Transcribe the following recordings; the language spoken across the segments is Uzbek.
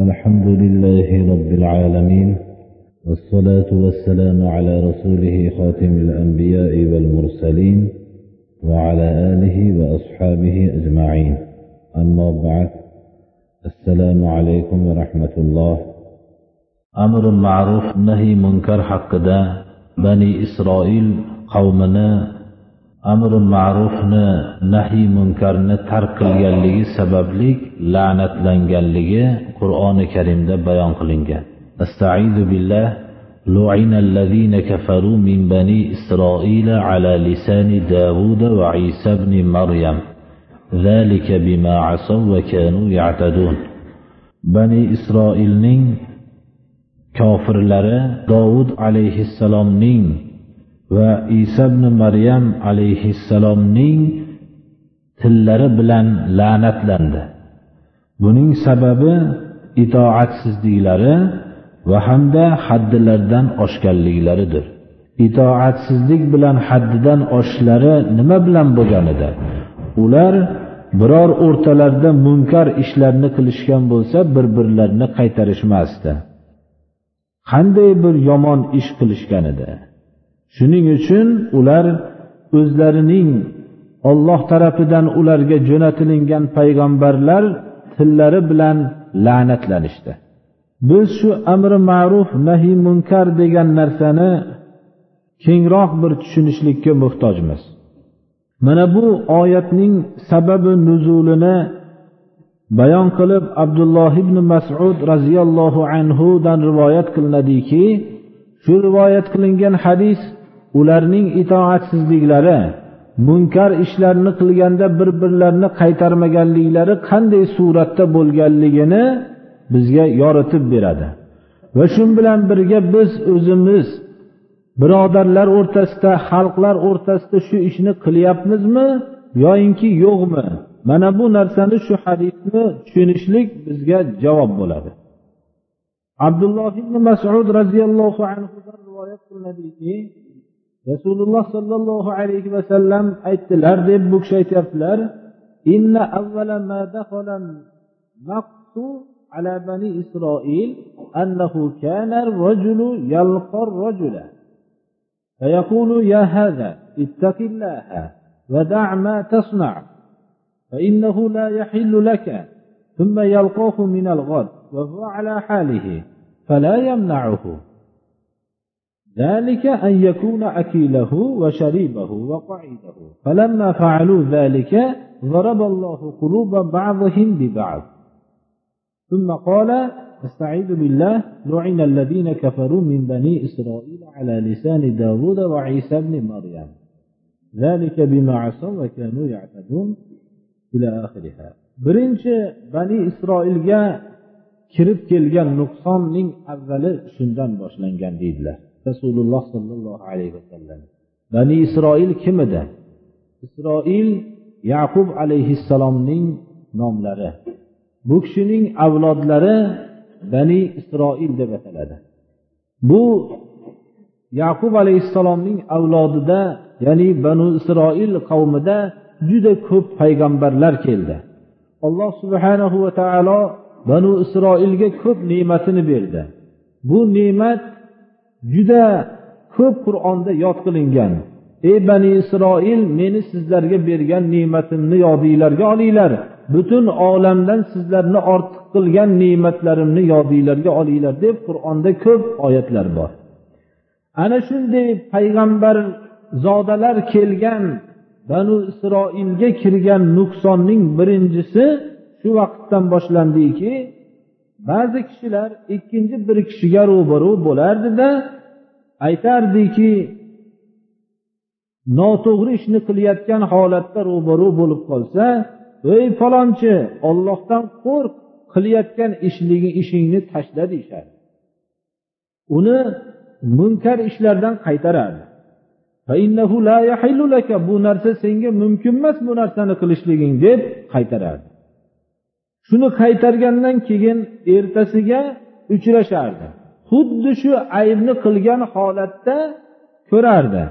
الحمد لله رب العالمين والصلاة والسلام على رسوله خاتم الأنبياء والمرسلين وعلى آله وأصحابه أجمعين. أما بعد السلام عليكم ورحمة الله. أمر معروف نهي منكر حق دا بني إسرائيل قومنا amri ma'rufni nahiy munkarni tark qilganligi sababli la'natlanganligi qur'oni karimda bayon qilingan astaidu billah لعن الذين كفروا من بني إسرائيل على لسان داود وعيسى بن مريم ذلك بما عصوا وكانوا يعتدون بني إسرائيل نين كافر لرى داود عليه السلام نين va iso ibn maryam alayhissalomning tillari bilan la'natlandi buning sababi itoatsizliklari va hamda haddilardan oshganliklaridir itoatsizlik bilan haddidan oshishlari nima bilan bo'lganida ular biror o'rtalarida munkar ishlarni qilishgan bo'lsa bir birlarini qaytarishmasdi qanday bir yomon ish qilishganida? Shuning uchun ular o'zlarining olloh tarafidan ularga jo'natilingan payg'ambarlar tillari bilan la'natlanishdi. Biz shu amri ma'ruf nahiy munkar degan narsani kengroq bir tushunishlikka muhtojmiz. Mana bu oyatning sababi nuzulini bayon qilib abdulloh ibn masud roziyallohu anhudan rivoyat qilinadiki shu rivoyat qilingan hadis ularning itoatsizliklari munkar ishlarni qilganda bir birlarini qaytarmaganliklari qanday suratda bo'lganligini bizga yoritib beradi. Va shu bilan birga biz o'zimiz birodarlar o'rtasida xalqlar o'rtasida shu ishni qilyapmizmi yoyinki yo'qmi? Mana bu narsani shu hadisni tushunishlik bizga javob bo'ladi. Abdulloh ibn masud roziyallohu anhudan rivoyat qilinadiki rasululloh sollallohu alayhi vasallam aytdilar deb bu kishi aytyaptilar inna avvala ma dakhala naqsu على بني إسرائيل أنه كان الرجل يلقى الرجل فيقول يا هذا اتق الله ودع ما تصنع فإنه لا يحل لك ثم يلقاه من الغد وهو على حاله فلا يمنعه ذلك أن يكون أكيله وشريبه وقعيده. فلما فعلوا ذلك ضرب الله قلوب بعضهم ببعض. ثم قال أستعيذ بالله لعن الذين كفروا من بني إسرائيل على لسان داود وعيسى بن مريم. ذلك بما عصوا وكانوا يعتدون إلى آخرها. birinchi bani isroilga kirib kelgan nuqsonning avvali shundan boshlangan deydilar. Rasululloh sollallohu alayhi vasallam. Bani isroil kim edi? Isroil yaqub alayhissalomning nomlari. Bu kishining avlodlari bani isroil deb ataladi. Bu yaqub alayhissalomning avlodida ya'ni banu isroil qavmida juda ko'p payg'ambarlar keldi. Alloh subhanahu va taolo banu isroilga ko'p ne'matini berdi. Bu ne'mat juda ko'p qur'onda yod qilingan. Ey bani isroil meni sizlarga bergan ne'matimni yodinglarga olinglar. Butun olamdan sizlarni ortiq qilgan ne'matlarimni yodinglarga olinglar deb qur'onda ko'p oyatlar bor. Ana shunday payg'ambar zodalar kelgan banu isroilga kirgan nuqsonning birinchisi shu vaqtdan boshlandiki ba'zi kishilar ikkinchi bir kishiga ro'baru bo'lardida aytardiki noto'g'ri ishni qilayotgan holatda ro'baru bo'lib qolsa ey falonchi ollohdan qo'rq qilayotgan ishligi ishingni tashla deyishardi. Uni munkar ishlardan qaytarardi. Bu narsa senga mumkin emas bu narsani qilishliging deb qaytarardi. Shuni qaytargandan keyin ertasiga uchrashardi. Xuddi shu aybni qilgan holatda ko'rardi.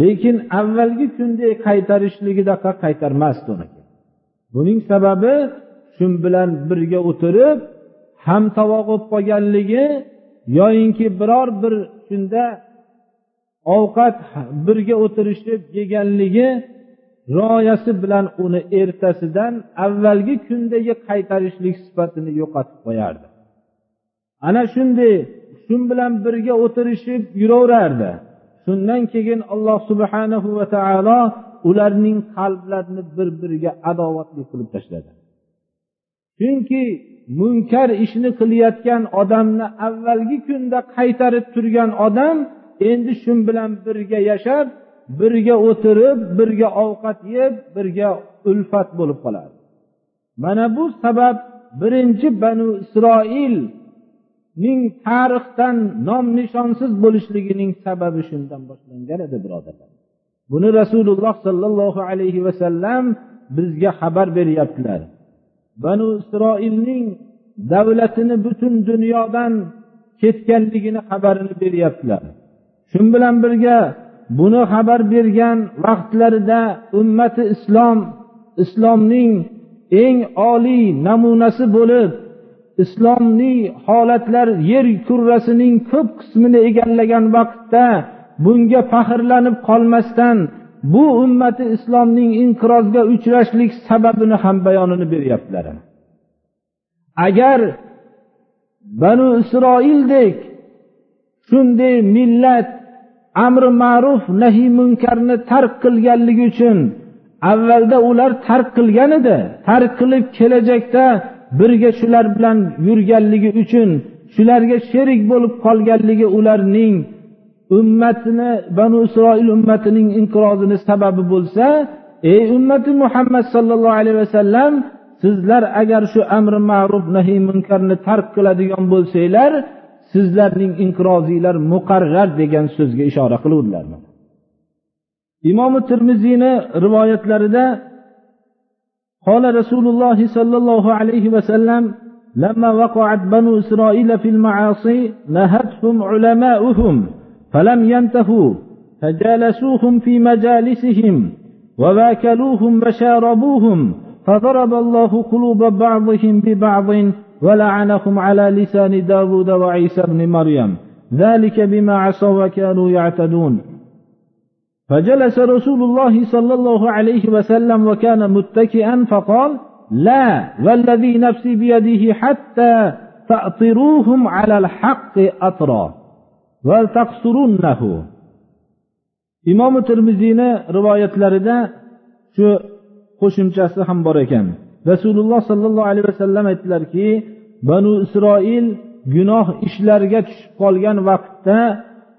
Lekin avvalgi kunday qaytarishligidaqa qaytarmasdi uni buning sababi shu bilan birga o'tirib hamtovoq bo'lib qolganligi yoyinki biror bir shunda ovqat birga o'tirishib yeganligi rioyasi bilan uni ertasidan avvalgi kundagi qaytarishlik sifatini yo'qotib qo'yardi. Ana shunday shu bilan birga o'tirishib yuraverardi. Shundan keyin alloh subhanahu va taolo ularning qalblarini bir biriga adovatli qilib tashladi. Chunki munkar ishni qilayotgan odamni avvalgi kunda qaytarib turgan odam endi shu bilan birga yashab birga o'tirib birga ovqat yeb birga ulfat bo'lib qoladi mana bu sabab birinchi banu isroilning tarixdan nom nishonsiz bo'lishligining sababi shundan boshlangan edi birodarlar. Buni rasululloh sollallohu alayhi vasallam bizga xabar beryaptilar. Banu isroilning davlatini butun dunyodan ketganligini xabarini beryaptilar. Shu bilan birga buni xabar bergan vaqtlarida ummati islom islomning eng oliy namunasi bo'lib islomning holatlar yer kurrasining ko'p qismini egallagan vaqtda bunga faxrlanib qolmasdan bu ummati islomning inqirozga uchrashlik sababini ham bayonini beryaptilar. Agar banu isroildek shunday millat amri ma'ruf nahiy munkarni tark qilganligi uchun avvalda ular tark qilgan edi. Tark qilib kelajakda birga shular bilan yurganligi uchun shularga sherik bo'lib qolganligi ularning ummatini banu isroil ummatining inqirozini sababi bo'lsa ey ummati muhammad sollallohu alayhi vasallam sizlar agar shu amri ma'ruf nahiy munkarni tark qiladigan bo'lsanglar sizlarning inqirozinglar muqarrar degan so'zga ishora qiluvdilar imomi termiziyni rivoyatlarida قال رسول الله صلى الله عليه وسلم لما وقعت بنو إسرائيل في المعاصي نهتهم علماؤهم فلم ينتهوا فجالسوهم في مجالسهم وواكلوهم وشاربوهم فضرب الله قلوب بعضهم ببعض ولعنهم على لسان داود وعيسى بن مريم. ذلك بما عصوا وكانوا يعتدون. فجلس رسول الله صلى الله عليه وسلم وكان متكئا فقال لا والذي نفسي بيده حتى تأطروهم على الحق أطرا وتقصرنه imom termiziyni rivoyatlarida shu qo'shimchasi ham bor ekan rasululloh sollallohu alayhi vasallam aytdilarki banu isroil gunoh ishlarga tushib qolgan vaqtda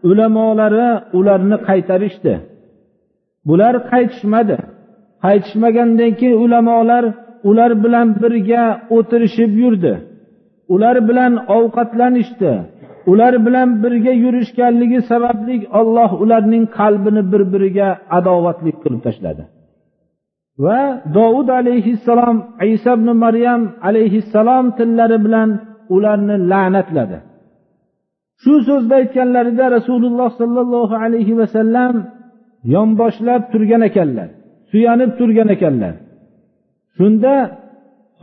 ulamolari ularni qaytarishdi. Bular qaytishmadi. Qaytishmagandan keyin ulamolar ular bilan birga o'tirishib yurdi. Ular bilan ovqatlanishdi. Ular bilan birga yurishganligi sababli olloh ularning qalbini bir biriga adovatlik qilib tashladi. Va dovud alayhissalom iso ibn maryam alayhissalom tillari bilan ularni la'natladi. Shu so'zni aytganlarida rasululloh sollallohu alayhi vasallam yonboshlab turgan ekanlar suyanib turgan ekanlar. Shunda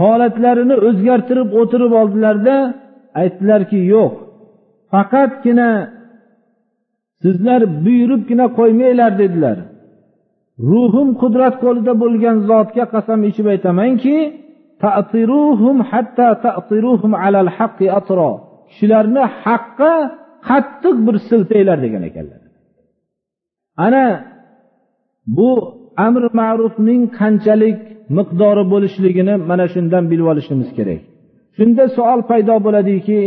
holatlarini o'zgartirib o'tirib oldilarda aytdilarki yo'q faqatgina sizlar buyuribgina qo'ymanglar dedilar. Ruhim qudrat qo'lida bo'lgan zotga qasam ichib aytamanki kishilarni haqqa qattiq bir siltanglar degan ekanlar. Ana bu amr ma'rufning qanchalik miqdori bo'lishligini mana shundan bilib olishimiz kerak. Shunda savol paydo bo'ladiki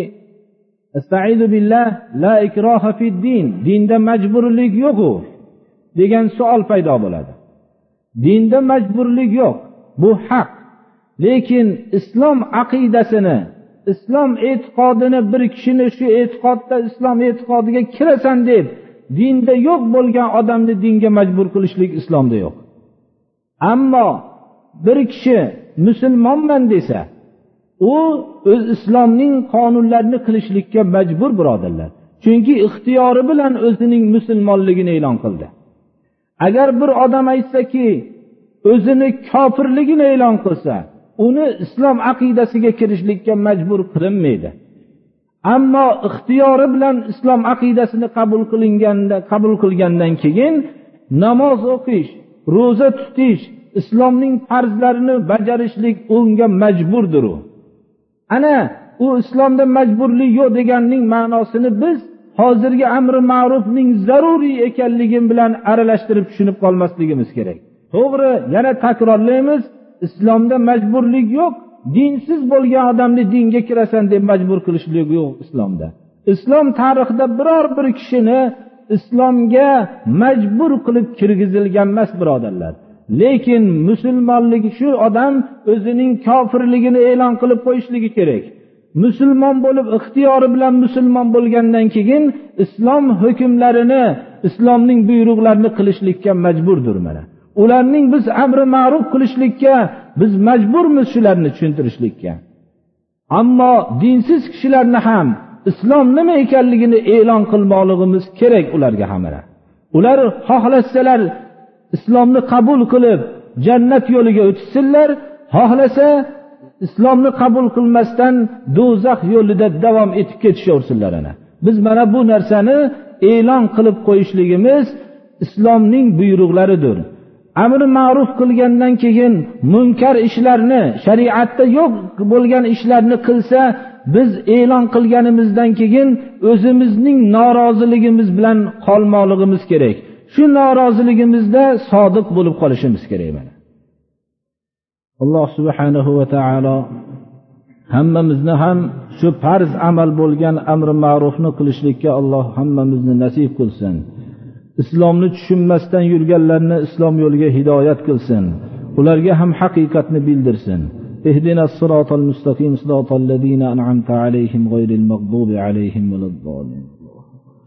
billah la ikroha fid din. Dinda majburlik yo'qu. Degan savol paydo bo'ladi. Dinda majburlik yo'q bu haq. Lekin islom aqidasini islom e'tiqodini bir kishini shu e'tiqodda islom e'tiqodiga kirasan deb dinda yo'q bo'lgan odamni dinga majbur qilishlik islomda yo'q. Ammo bir kishi musulmonman desa u o'z islomning qonunlarini qilishlikka majbur birodarlar. Chunki ixtiyori bilan o'zining musulmonligini e'lon qildi. Agar bir odam aytsaki o'zini kofirligini e'lon qilsa uni islom aqidasiga kirishlikka majbur qilinmaydi. Ammo ixtiyori bilan islom aqidasini qabul qilinganda qabul qilgandan keyin namoz o'qish ro'za tutish islomning farzlarini bajarishlik unga majburdir u. Ana u islomda majburlik yo'q deganning ma'nosini biz hozirgi amri ma'rufning zaruriy ekanligi bilan aralashtirib tushunib qolmasligimiz kerak. To'g'ri yana takrorlaymiz islomda majburlik yo'q dinsiz bo'lgan odamni dinga kirasan deb majbur qilishlik yo'q islomda. Islom tarixida biror bir kishini islomga majbur qilib kirgizilgan emas birodarlar. Lekin musulmonligi shu odam o'zining kofirligini e'lon qilib qo'yishligi kerak. Musulmon bo'lib ixtiyori bilan musulmon bo'lgandan keyin islom hukmlarini islomning buyruqlarini qilishlikka majburdir mana. Ularning biz amri ma'ruf qilishlikka biz majburmiz shularni tushuntirishlikka. Ammo dinsiz kishilarni ham islom nima ekanligini e'lon qilmoqligimiz kerak ularga ham ular xohlasalar islomni qabul qilib jannat yo'liga o'tishsinlar xohlasa islomni qabul qilmasdan do'zax yo'lida davom etib ketishaversinlar ana. Biz mana bu narsani e'lon qilib qo'yishligimiz islomning buyruqlaridir. Amri ma'ruf qilgandan keyin munkar ishlarni shariatda yo'q bo'lgan ishlarni qilsa biz e'lon qilganimizdan keyin o'zimizning noroziligimiz bilan qolmoqligimiz kerak. Shu noroziligimizda sodiq bo'lib qolishimiz kerak mana. alloh subhanahu va taolo hammamizni ham shu farz amal bo'lgan amri ma'rufni qilishlikka alloh hammamizni nasib qilsin islomni tushunmasdan yurganlarni islom yo'liga hidoyat qilsin ularga ham haqiqatni bildirsin اهدنا الصراط المستقيم صراط الذين أنعمت عليهم غير المغضوب عليهم ولا الضالين